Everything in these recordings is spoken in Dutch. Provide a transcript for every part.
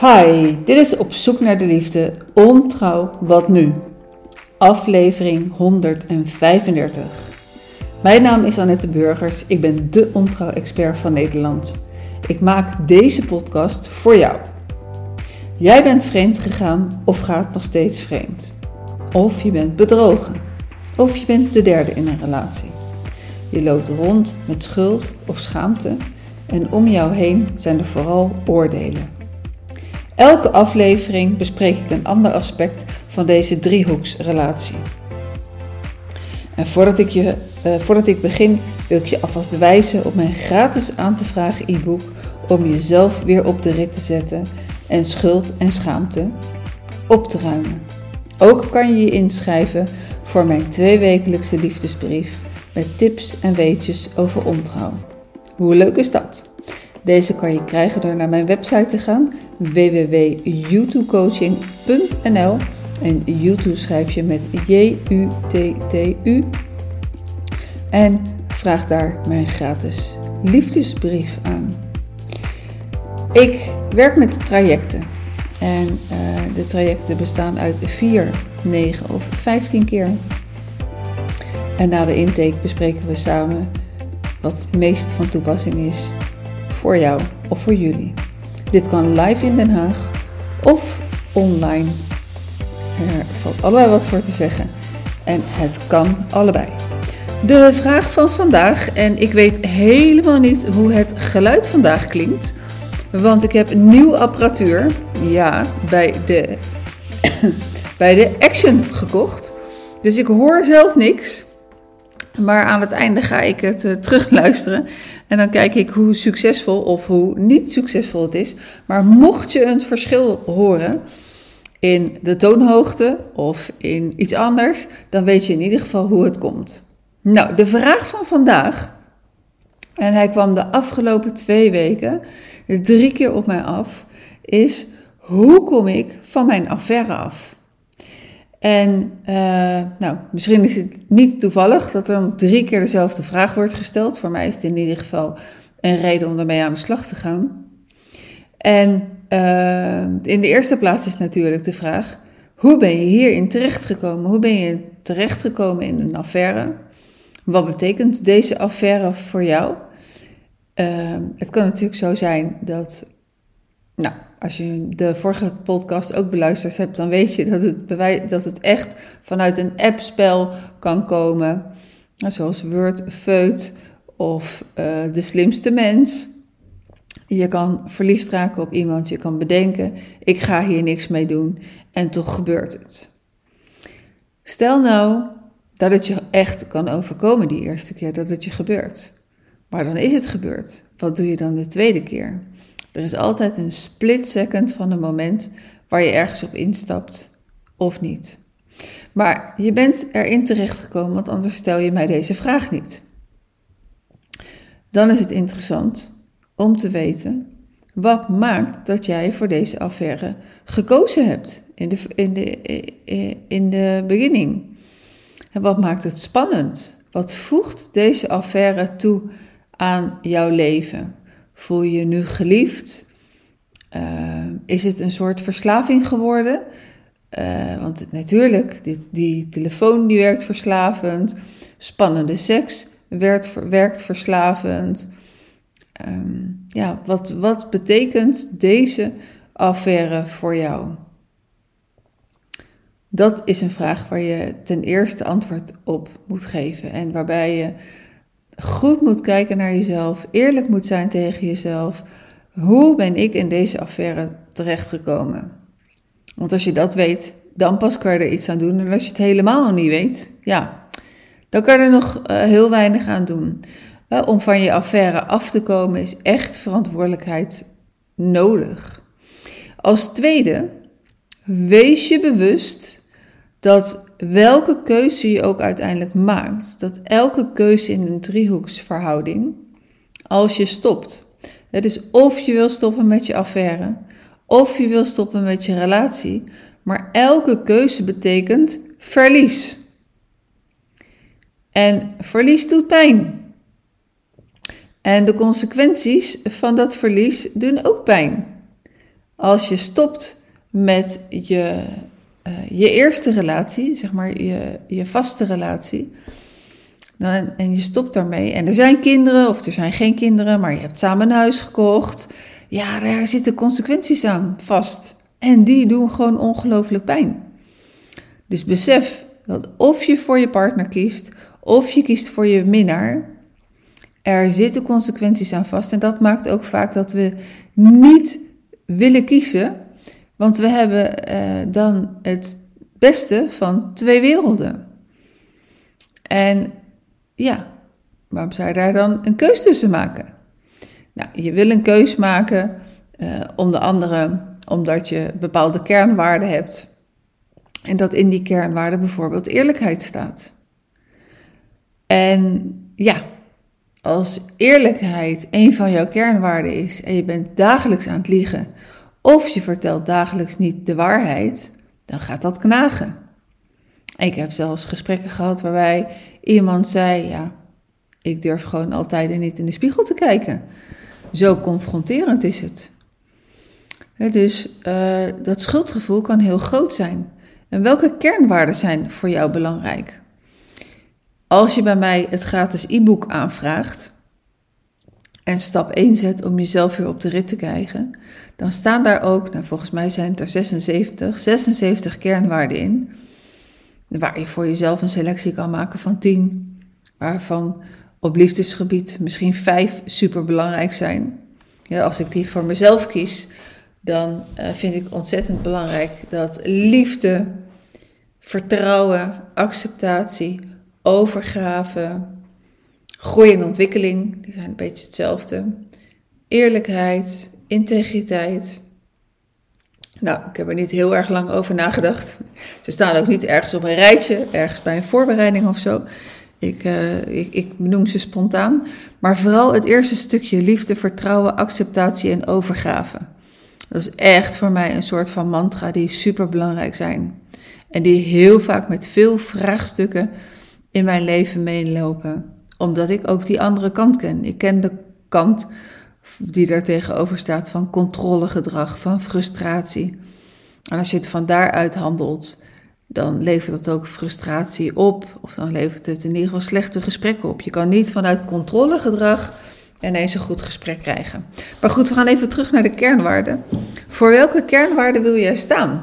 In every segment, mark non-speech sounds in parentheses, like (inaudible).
Hi, dit is Op zoek naar de liefde, ontrouw, wat nu? Aflevering 135. Mijn naam is Annette Burgers, ik ben de ontrouw-expert van Nederland. Ik maak deze podcast voor jou. Jij bent vreemd gegaan of gaat nog steeds vreemd. Of je bent bedrogen. Of je bent de derde in een relatie. Je loopt rond met schuld of schaamte en om jou heen zijn er vooral oordelen. Elke aflevering bespreek ik een ander aspect van deze driehoeksrelatie. En voordat ik, je, uh, voordat ik begin wil ik je alvast wijzen op mijn gratis aan te vragen e-book om jezelf weer op de rit te zetten en schuld en schaamte op te ruimen. Ook kan je je inschrijven voor mijn tweewekelijkse liefdesbrief met tips en weetjes over ontrouw. Hoe leuk is dat? Deze kan je krijgen door naar mijn website te gaan www.youtubecoaching.nl en YouTube schrijf je met J-U-T-T-U en vraag daar mijn gratis liefdesbrief aan. Ik werk met trajecten en uh, de trajecten bestaan uit 4, 9 of 15 keer. En na de intake bespreken we samen wat het meest van toepassing is voor jou of voor jullie. Dit kan live in Den Haag of online. Er valt allebei wat voor te zeggen. En het kan allebei. De vraag van vandaag, en ik weet helemaal niet hoe het geluid vandaag klinkt, want ik heb nieuwe apparatuur, ja, bij de, (coughs) bij de Action gekocht. Dus ik hoor zelf niks. Maar aan het einde ga ik het uh, terugluisteren. En dan kijk ik hoe succesvol of hoe niet succesvol het is. Maar mocht je een verschil horen in de toonhoogte of in iets anders, dan weet je in ieder geval hoe het komt. Nou, de vraag van vandaag. En hij kwam de afgelopen twee weken drie keer op mij af. Is hoe kom ik van mijn affaire af? En uh, nou, misschien is het niet toevallig dat er drie keer dezelfde vraag wordt gesteld. Voor mij is het in ieder geval een reden om ermee aan de slag te gaan. En uh, in de eerste plaats is natuurlijk de vraag: hoe ben je hierin terechtgekomen? Hoe ben je terechtgekomen in een affaire? Wat betekent deze affaire voor jou? Uh, het kan natuurlijk zo zijn dat, nou, als je de vorige podcast ook beluisterd hebt, dan weet je dat het, dat het echt vanuit een appspel kan komen. Zoals Word Feut of uh, De Slimste Mens. Je kan verliefd raken op iemand, je kan bedenken, ik ga hier niks mee doen en toch gebeurt het. Stel nou dat het je echt kan overkomen die eerste keer dat het je gebeurt. Maar dan is het gebeurd. Wat doe je dan de tweede keer? Er is altijd een split second van een moment waar je ergens op instapt of niet. Maar je bent erin terechtgekomen, want anders stel je mij deze vraag niet. Dan is het interessant om te weten wat maakt dat jij voor deze affaire gekozen hebt in de, in de, in de beginning. En wat maakt het spannend? Wat voegt deze affaire toe aan jouw leven? Voel je je nu geliefd? Uh, is het een soort verslaving geworden? Uh, want natuurlijk, die, die, telefoon die werkt verslavend. Spannende seks werkt, werkt verslavend. Um, ja, wat, wat betekent deze affaire voor jou? Dat is een vraag waar je ten eerste antwoord op moet geven. En waarbij je goed moet kijken naar jezelf, eerlijk moet zijn tegen jezelf. Hoe ben ik in deze affaire terechtgekomen? Want als je dat weet, dan pas kan je er iets aan doen. En als je het helemaal niet weet, ja, dan kan je er nog uh, heel weinig aan doen. Uh, om van je affaire af te komen is echt verantwoordelijkheid nodig. Als tweede, wees je bewust dat welke keuze je ook uiteindelijk maakt, dat elke keuze in een driehoeksverhouding, als je stopt, het is of je wil stoppen met je affaire, of je wil stoppen met je relatie, maar elke keuze betekent verlies. En verlies doet pijn. En de consequenties van dat verlies doen ook pijn. Als je stopt met je, uh, je eerste relatie, zeg maar je, je vaste relatie, dan, en je stopt daarmee en er zijn kinderen of er zijn geen kinderen, maar je hebt samen een huis gekocht, ja, daar zitten consequenties aan vast. En die doen gewoon ongelooflijk pijn. Dus besef dat of je voor je partner kiest, of je kiest voor je minnaar, er zitten consequenties aan vast. En dat maakt ook vaak dat we niet willen kiezen, want we hebben eh, dan het beste van twee werelden. En ja, waarom zou je daar dan een keus tussen maken? Nou, je wil een keus maken, uh, onder andere omdat je bepaalde kernwaarden hebt. En dat in die kernwaarden bijvoorbeeld eerlijkheid staat. En ja, als eerlijkheid een van jouw kernwaarden is en je bent dagelijks aan het liegen, of je vertelt dagelijks niet de waarheid, dan gaat dat knagen. Ik heb zelfs gesprekken gehad waarbij iemand zei: Ja, ik durf gewoon altijd niet in de spiegel te kijken. Zo confronterend is het. Dus uh, dat schuldgevoel kan heel groot zijn. En welke kernwaarden zijn voor jou belangrijk? Als je bij mij het gratis e-book aanvraagt en stap 1 zet om jezelf weer op de rit te krijgen, dan staan daar ook, nou volgens mij zijn het er 76, 76 kernwaarden in, waar je voor jezelf een selectie kan maken van 10, waarvan op liefdesgebied misschien 5 super belangrijk zijn. Ja, als ik die voor mezelf kies, dan uh, vind ik ontzettend belangrijk dat liefde, vertrouwen, acceptatie, overgave, groei en ontwikkeling, die zijn een beetje hetzelfde. Eerlijkheid, integriteit. Nou, ik heb er niet heel erg lang over nagedacht. Ze staan ook niet ergens op een rijtje, ergens bij een voorbereiding of zo. Ik, uh, ik, ik noem ze spontaan. Maar vooral het eerste stukje liefde, vertrouwen, acceptatie en overgave. Dat is echt voor mij een soort van mantra die super belangrijk zijn. En die heel vaak met veel vraagstukken in mijn leven meelopen. Omdat ik ook die andere kant ken. Ik ken de kant die daar tegenover staat van controlegedrag, van frustratie. En als je het van daaruit handelt, dan levert dat ook frustratie op. Of dan levert het in ieder geval slechte gesprekken op. Je kan niet vanuit controlegedrag ineens een goed gesprek krijgen. Maar goed, we gaan even terug naar de kernwaarden. Voor welke kernwaarden wil jij staan?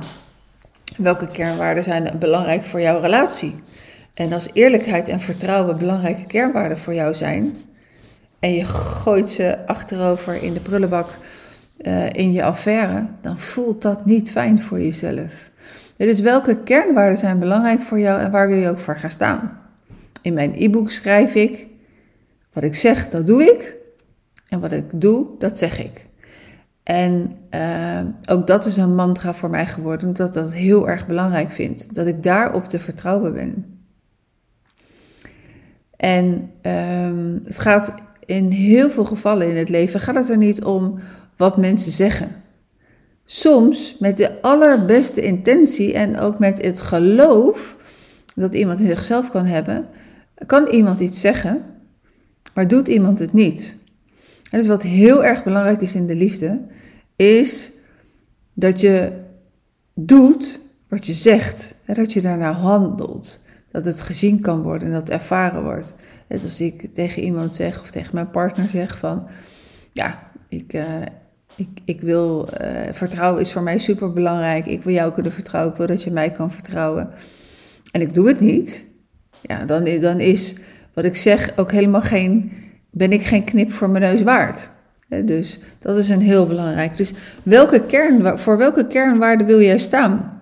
Welke kernwaarden zijn belangrijk voor jouw relatie? En als eerlijkheid en vertrouwen belangrijke kernwaarden voor jou zijn, en je gooit ze achterover in de prullenbak uh, in je affaire, dan voelt dat niet fijn voor jezelf. Dus welke kernwaarden zijn belangrijk voor jou en waar wil je ook voor gaan staan? In mijn e-book schrijf ik: wat ik zeg, dat doe ik. En wat ik doe, dat zeg ik. En uh, ook dat is een mantra voor mij geworden, omdat ik dat heel erg belangrijk vind. Dat ik daarop te vertrouwen ben. En um, het gaat in heel veel gevallen in het leven gaat het er niet om wat mensen zeggen. Soms met de allerbeste intentie en ook met het geloof dat iemand in zichzelf kan hebben, kan iemand iets zeggen, maar doet iemand het niet. En dus wat heel erg belangrijk is in de liefde, is dat je doet wat je zegt en dat je daarna handelt dat het gezien kan worden en dat het ervaren wordt. Net als ik tegen iemand zeg of tegen mijn partner zeg van, ja, ik, uh, ik, ik wil, uh, vertrouwen is voor mij super belangrijk. Ik wil jou kunnen vertrouwen, ik wil dat je mij kan vertrouwen. En ik doe het niet. Ja, dan, dan is wat ik zeg ook helemaal geen, ben ik geen knip voor mijn neus waard. Dus dat is een heel belangrijk. Dus welke kern, voor welke kernwaarde wil jij staan?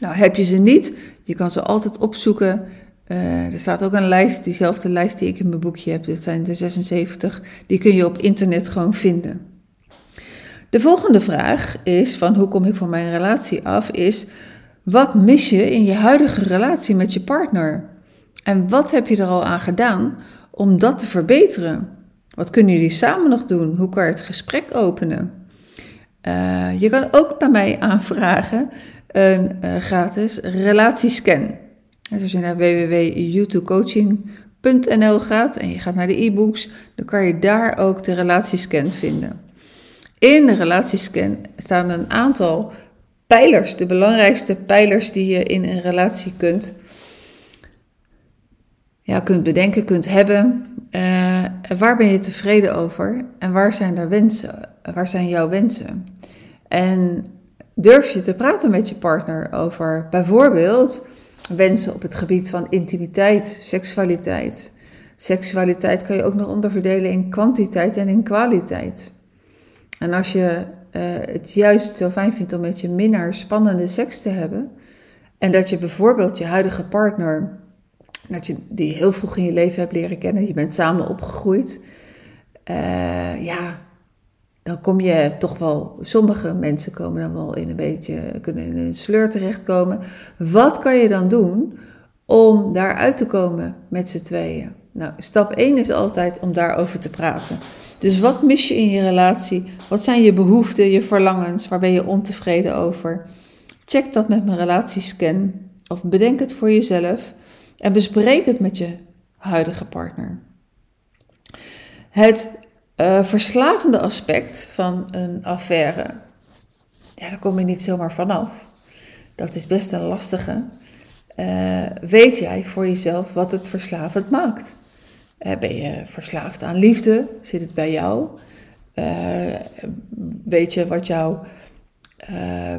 Nou, heb je ze niet, je kan ze altijd opzoeken. Uh, er staat ook een lijst, diezelfde lijst die ik in mijn boekje heb. Dit zijn de 76. Die kun je op internet gewoon vinden. De volgende vraag is van hoe kom ik van mijn relatie af? Is wat mis je in je huidige relatie met je partner? En wat heb je er al aan gedaan om dat te verbeteren? Wat kunnen jullie samen nog doen? Hoe kan je het gesprek openen? Uh, je kan ook bij mij aanvragen een uh, gratis relatiescan. Dus als je naar www.youtubecoaching.nl gaat en je gaat naar de e-books, dan kan je daar ook de relatiescan vinden. In de relatiescan staan een aantal pijlers, de belangrijkste pijlers die je in een relatie kunt, ja, kunt bedenken, kunt hebben. Uh, waar ben je tevreden over en waar zijn er wensen? Waar zijn jouw wensen? En durf je te praten met je partner over bijvoorbeeld wensen op het gebied van intimiteit, seksualiteit. Seksualiteit kan je ook nog onderverdelen in kwantiteit en in kwaliteit. En als je uh, het juist zo fijn vindt om met je minnaar spannende seks te hebben, en dat je bijvoorbeeld je huidige partner, dat je die heel vroeg in je leven hebt leren kennen, je bent samen opgegroeid, uh, ja, dan kom je toch wel, sommige mensen komen dan wel in een beetje, kunnen in een sleur terechtkomen. Wat kan je dan doen om daaruit te komen met z'n tweeën? Nou, stap 1 is altijd om daarover te praten. Dus wat mis je in je relatie? Wat zijn je behoeften, je verlangens? Waar ben je ontevreden over? Check dat met mijn relatiescan of bedenk het voor jezelf en bespreek het met je huidige partner. Het uh, verslavende aspect van een affaire, ja, daar kom je niet zomaar vanaf. Dat is best een lastige. Uh, weet jij voor jezelf wat het verslavend maakt? Uh, ben je verslaafd aan liefde? Zit het bij jou? weet je wat jouw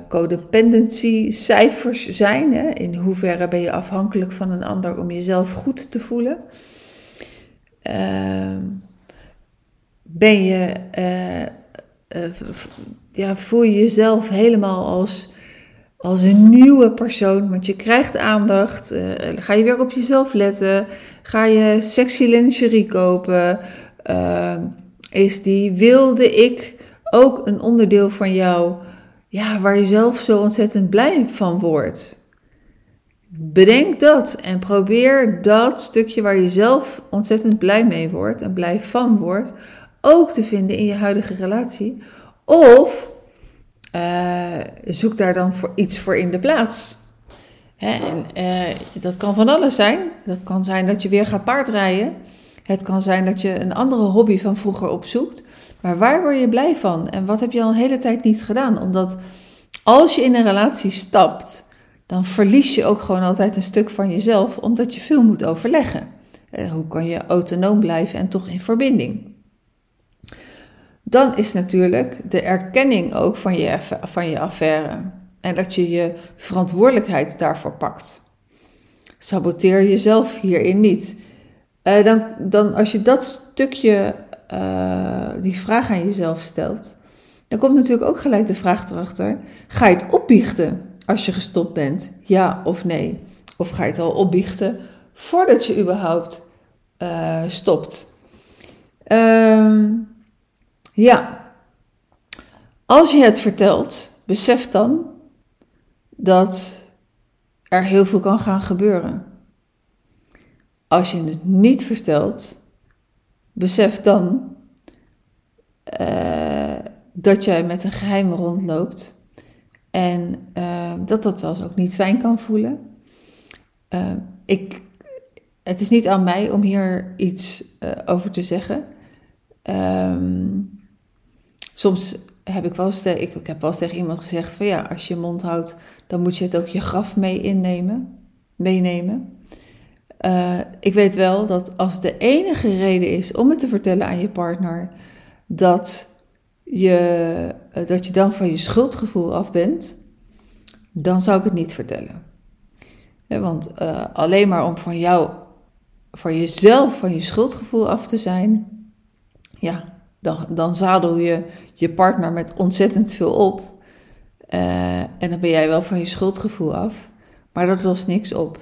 codependency cijfers zijn? Hè? In hoeverre ben je afhankelijk van een ander om jezelf goed te voelen? Ehm ben je, uh, uh, ja, voel je jezelf helemaal als, als een nieuwe persoon. Want je krijgt aandacht. Uh, ga je weer op jezelf letten. Ga je sexy lingerie kopen. is die wilde ik ook een onderdeel van jou ja, waar je zelf zo ontzettend blij van wordt? Bedenk dat en probeer dat stukje waar je zelf ontzettend blij mee wordt en blij van wordt, ook te vinden in je huidige relatie. Of uh, zoek daar dan voor iets voor in de plaats. Hè, en uh, dat kan van alles zijn. Dat kan zijn dat je weer gaat paardrijden. Het kan zijn dat je een andere hobby van vroeger opzoekt. Maar waar word je blij van? En wat heb je al een hele tijd niet gedaan? Omdat als je in een relatie stapt, dan verlies je ook gewoon altijd een stuk van jezelf, omdat je veel moet overleggen. Eh, hoe kan je autonoom blijven en toch in verbinding? Dan is natuurlijk de erkenning ook van je, van je affaire. En dat je je verantwoordelijkheid daarvoor pakt. Saboteer jezelf hierin niet. Uh, dan, dan als je dat stukje, uh, die vraag aan jezelf stelt, dan komt natuurlijk ook gelijk de vraag erachter: ga je het opbiechten als je gestopt bent? Ja of nee? Of ga je het al opbiechten voordat je überhaupt uh, stopt? Um, ja, als je het vertelt, besef dan dat er heel veel kan gaan gebeuren. Als je het niet vertelt, besef dan uh, dat jij met een geheim rondloopt en uh, dat dat wel eens ook niet fijn kan voelen. Uh, ik, het is niet aan mij om hier iets over te zeggen. Um, soms heb ik wel ik, ik heb wel tegen iemand gezegd van ja, als je mond houdt, dan moet je het ook je graf mee innemen, meenemen. Uh, ik weet wel dat als de enige reden is om het te vertellen aan je partner, dat je, uh, dat je dan van je schuldgevoel af bent, dan zou ik het niet vertellen. want uh, alleen maar om van jou, van jezelf, van je schuldgevoel af te zijn, ja, dan, dan zadel je je partner met ontzettend veel op. Uh, en dan ben jij wel van je schuldgevoel af. Maar dat lost niks op.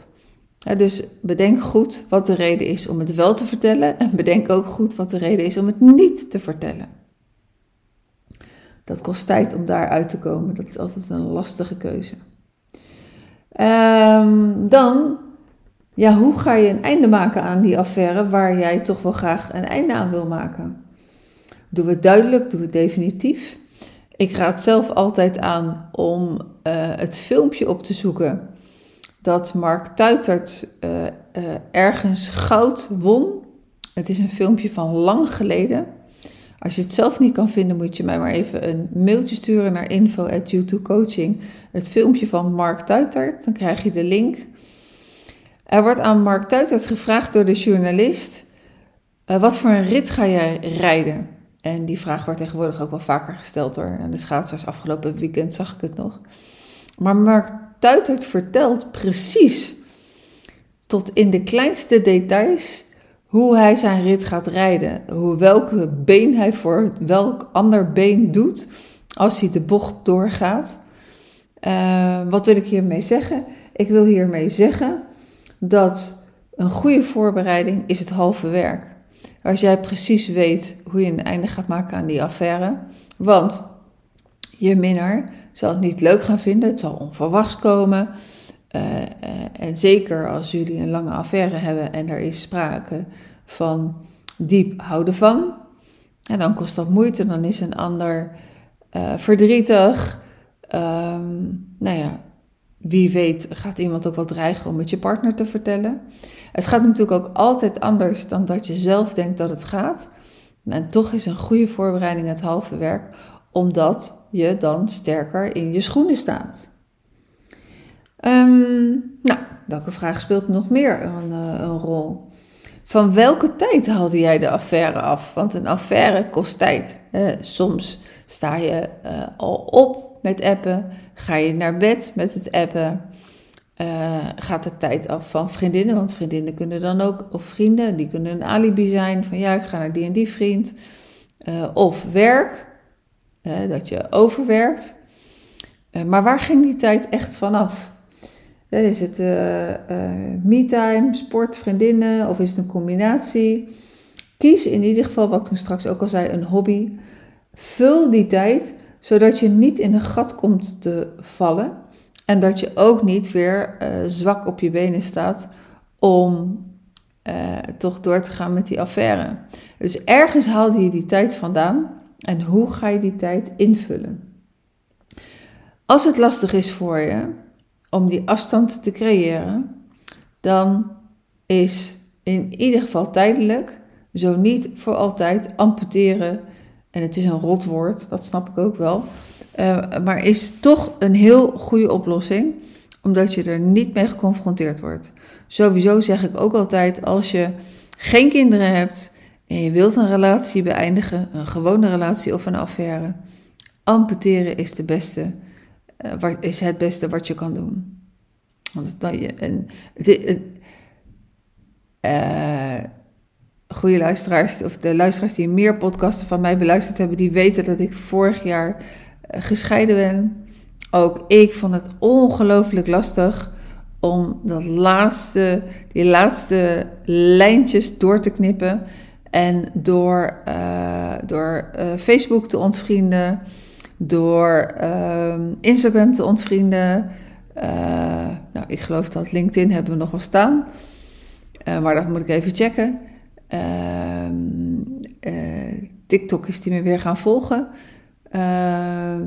dus bedenk goed wat de reden is om het wel te vertellen. En bedenk ook goed wat de reden is om het niet te vertellen. Dat kost tijd om daar uit te komen. Dat is altijd een lastige keuze. Um, dan, ja, hoe ga je een einde maken aan die affaire waar jij toch wel graag een einde aan wil maken? Doe het duidelijk, doe het definitief. Ik raad zelf altijd aan om uh, het filmpje op te zoeken dat Mark Tuitert uh, uh, ergens goud won. Het is een filmpje van lang geleden Als je het zelf niet kan vinden, moet je mij maar even een mailtje sturen naar info@youtube-coaching. Het filmpje van Mark Tuitert, dan krijg je de link. Er wordt aan Mark Tuitert gevraagd door de journalist: wat voor een rit ga jij rijden? En die vraag wordt tegenwoordig ook wel vaker gesteld hoor. En de schaatsers afgelopen weekend zag ik het nog. Maar Mark Tuitert vertelt precies tot in de kleinste details hoe hij zijn rit gaat rijden. Hoe welke been hij voor welk ander been doet als hij de bocht doorgaat. Uh, wat wil ik hiermee zeggen? Ik wil hiermee zeggen dat een goede voorbereiding is het halve werk. Als jij precies weet hoe je een einde gaat maken aan die affaire. Want je minnaar zal het niet leuk gaan vinden, het zal onverwachts komen. Uh, uh, en zeker als jullie een lange affaire hebben en er is sprake van diep houden van. En dan kost dat moeite, dan is een ander uh, verdrietig. Um, nou ja, wie weet gaat iemand ook wel dreigen om het je partner te vertellen. Het gaat natuurlijk ook altijd anders dan dat je zelf denkt dat het gaat. En toch is een goede voorbereiding het halve werk, omdat je dan sterker in je schoenen staat. Um, nou, welke vraag speelt nog meer een, uh, een rol? Van welke tijd haalde jij de affaire af? Want een affaire kost tijd. soms sta je uh, al op met appen, ga je naar bed met het appen. Uh, gaat de tijd af van vriendinnen, want vriendinnen kunnen dan ook, of vrienden, die kunnen een alibi zijn van ja, ik ga naar die en die vriend. Uh, of werk, dat je overwerkt. maar waar ging die tijd echt vanaf? Is het me-time, sport, vriendinnen of is het een combinatie? Kies in ieder geval, wat ik toen straks ook al zei, een hobby. Vul die tijd zodat je niet in een gat komt te vallen en dat je ook niet weer uh, zwak op je benen staat om toch door te gaan met die affaire. Dus ergens haalde je die tijd vandaan en hoe ga je die tijd invullen? Als het lastig is voor je, om die afstand te creëren, dan is in ieder geval tijdelijk, zo niet voor altijd, amputeren. En het is een rotwoord, dat snap ik ook wel. Uh, maar is toch een heel goede oplossing, omdat je er niet mee geconfronteerd wordt. Sowieso zeg ik ook altijd: als je geen kinderen hebt en je wilt een relatie beëindigen, een gewone relatie of een affaire, amputeren is de beste uh, is het beste wat je kan doen. Want dat je, en, het, uh, goede luisteraars, of de luisteraars die meer podcasten van mij beluisterd hebben, die weten dat ik vorig jaar uh, gescheiden ben. Ook ik vond het ongelooflijk lastig om dat laatste, die laatste lijntjes door te knippen. En door, uh, door Facebook te ontvrienden door uh, Instagram te ontvrienden. Nou, ik geloof dat LinkedIn hebben we nog wel staan. Maar dat moet ik even checken. Ehm, eh, TikTok is die me weer gaan volgen. Ehm,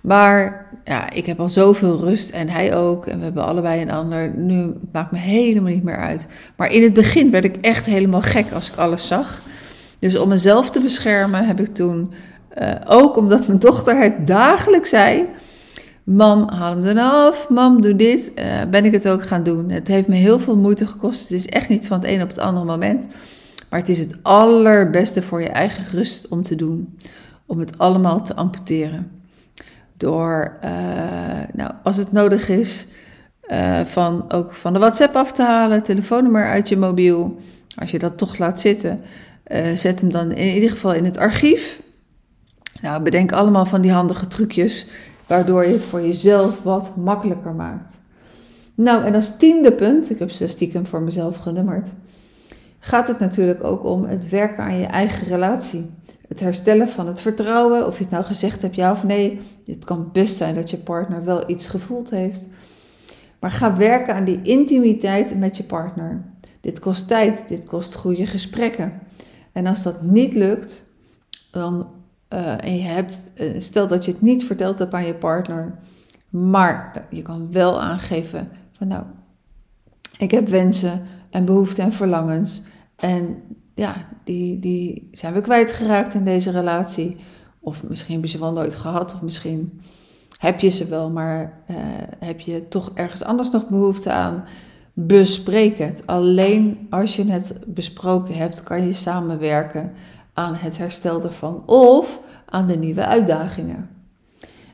maar ja, ik heb al zoveel rust en hij ook. En we hebben allebei een ander. Nu maakt me helemaal niet meer uit. Maar in het begin werd ik echt helemaal gek als ik alles zag. Dus om mezelf te beschermen heb ik toen uh, ook omdat mijn dochter het dagelijks zei. Mam, haal hem dan af. Mam, doe dit. Uh, ben ik het ook gaan doen. Het heeft me heel veel moeite gekost. Het is echt niet van het een op het andere moment. Maar het is het allerbeste voor je eigen rust om te doen. Om het allemaal te amputeren. Door, uh, nou, als het nodig is, van, ook van de WhatsApp af te halen. Telefoonnummer uit je mobiel. Als je dat toch laat zitten, zet hem dan in ieder geval in het archief. Nou, bedenk allemaal van die handige trucjes, waardoor je het voor jezelf wat makkelijker maakt. Nou, en als tiende punt, ik heb ze stiekem voor mezelf genummerd, gaat het natuurlijk ook om het werken aan je eigen relatie. Het herstellen van het vertrouwen, of je het nou gezegd hebt ja of nee. Het kan best zijn dat je partner wel iets gevoeld heeft. Maar ga werken aan die intimiteit met je partner. Dit kost tijd, dit kost goede gesprekken. En als dat niet lukt, dan en je hebt, uh, stel dat je het niet verteld hebt aan je partner, maar je kan wel aangeven van nou, ik heb wensen en behoeften en verlangens. En ja, die, die zijn we kwijtgeraakt in deze relatie. Of misschien heb je ze wel nooit gehad, of misschien heb je ze wel, maar uh, heb je toch ergens anders nog behoefte aan. Bespreek het. Alleen als je het besproken hebt, kan je samenwerken aan het herstel ervan of aan de nieuwe uitdagingen.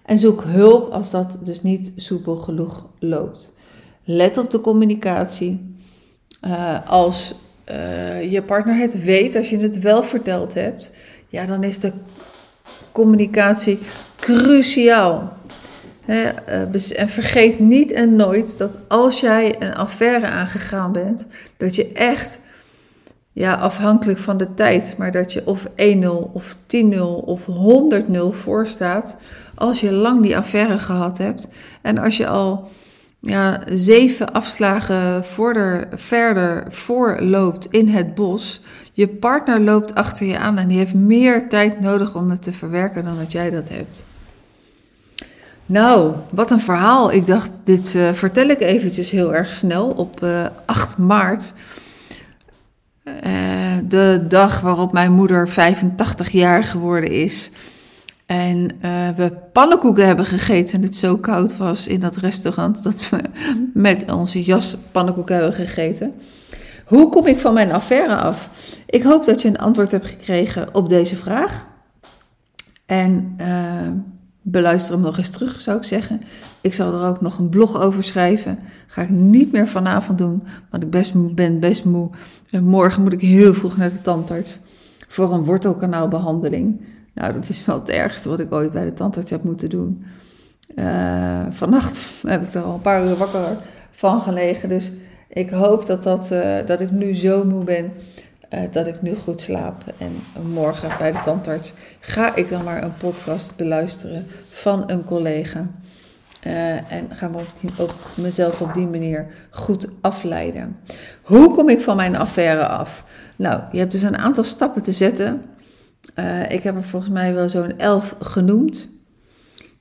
En zoek hulp als dat dus niet soepel genoeg loopt. Let op de communicatie. Uh, als uh, je partner het weet, als je het wel verteld hebt, ja, dan is de communicatie cruciaal. He, uh, en vergeet niet en nooit dat als jij een affaire aangegaan bent, dat je echt ja, afhankelijk van de tijd, maar dat je of 1-0 of 10-0 of 100-0 voor staat als je lang die affaire gehad hebt. En als je al ja, zeven afslagen voorder, verder voorloopt in het bos, je partner loopt achter je aan en die heeft meer tijd nodig om het te verwerken dan dat jij dat hebt. Nou, wat een verhaal. Ik dacht, dit uh, vertel ik eventjes heel erg snel op uh, 8 maart. Uh, de dag waarop mijn moeder 85 jaar geworden is. En uh, we pannenkoeken hebben gegeten en het zo koud was in dat restaurant dat we met onze jas pannenkoeken hebben gegeten. Hoe kom ik van mijn affaire af? Ik hoop dat je een antwoord hebt gekregen op deze vraag. En uh, beluister hem nog eens terug, zou ik zeggen. Ik zal er ook nog een blog over schrijven. Ga ik niet meer vanavond doen, want ik best, ben best moe. En morgen moet ik heel vroeg naar de tandarts voor een wortelkanaalbehandeling. Nou, dat is wel het ergste wat ik ooit bij de tandarts heb moeten doen. Uh, vannacht (laughs) heb ik er al een paar uur wakker van gelegen. Dus ik hoop dat, dat, uh, dat ik nu zo moe ben uh, dat ik nu goed slaap. En morgen bij de tandarts ga ik dan maar een podcast beluisteren van een collega. en ga me op, die, op mezelf op die manier goed afleiden. Hoe kom ik van mijn affaire af? Nou, je hebt dus een aantal stappen te zetten uh, ik heb er volgens mij wel zo'n elf genoemd.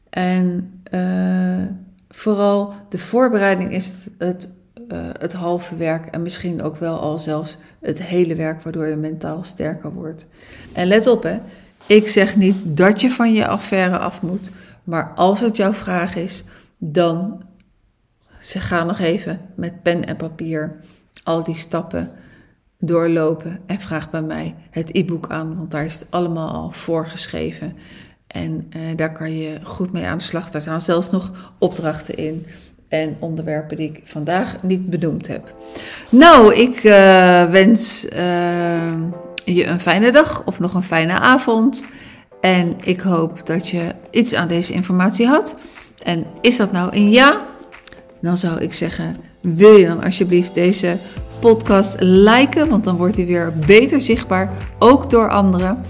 En uh, vooral de voorbereiding is het, het, uh, het, halve werk en misschien ook wel al zelfs het hele werk, waardoor je mentaal sterker wordt. En let op, hè, ik zeg niet dat je van je affaire af moet, maar als het jouw vraag is, dan ze gaan nog even met pen en papier al die stappen doorlopen en vraag bij mij het e-book aan, want daar is het allemaal al voorgeschreven. En uh, daar kan je goed mee aan de slag. Daar staan zelfs nog opdrachten in en onderwerpen die ik vandaag niet benoemd heb. Nou, ik uh, wens uh, je een fijne dag of nog een fijne avond. En ik hoop dat je iets aan deze informatie had. En is dat nou een ja? Dan zou ik zeggen, wil je dan alsjeblieft deze podcast liken, want dan wordt hij weer beter zichtbaar, ook door anderen.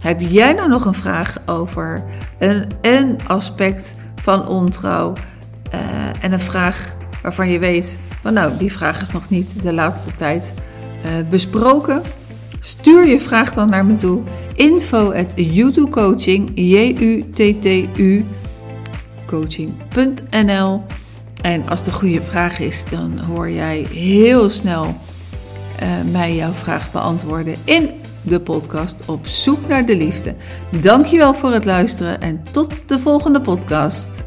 Heb jij nou nog een vraag over een, een aspect van ontrouw uh, en een vraag waarvan je weet, van nou, die vraag is nog niet de laatste tijd uh, besproken? Stuur je vraag dan naar me toe. Info at Coaching, J-U-T-T-U, coaching.nl. En als de goede vraag is, dan hoor jij heel snel uh, mij jouw vraag beantwoorden in de podcast Op zoek naar de liefde. Dankjewel voor het luisteren en tot de volgende podcast.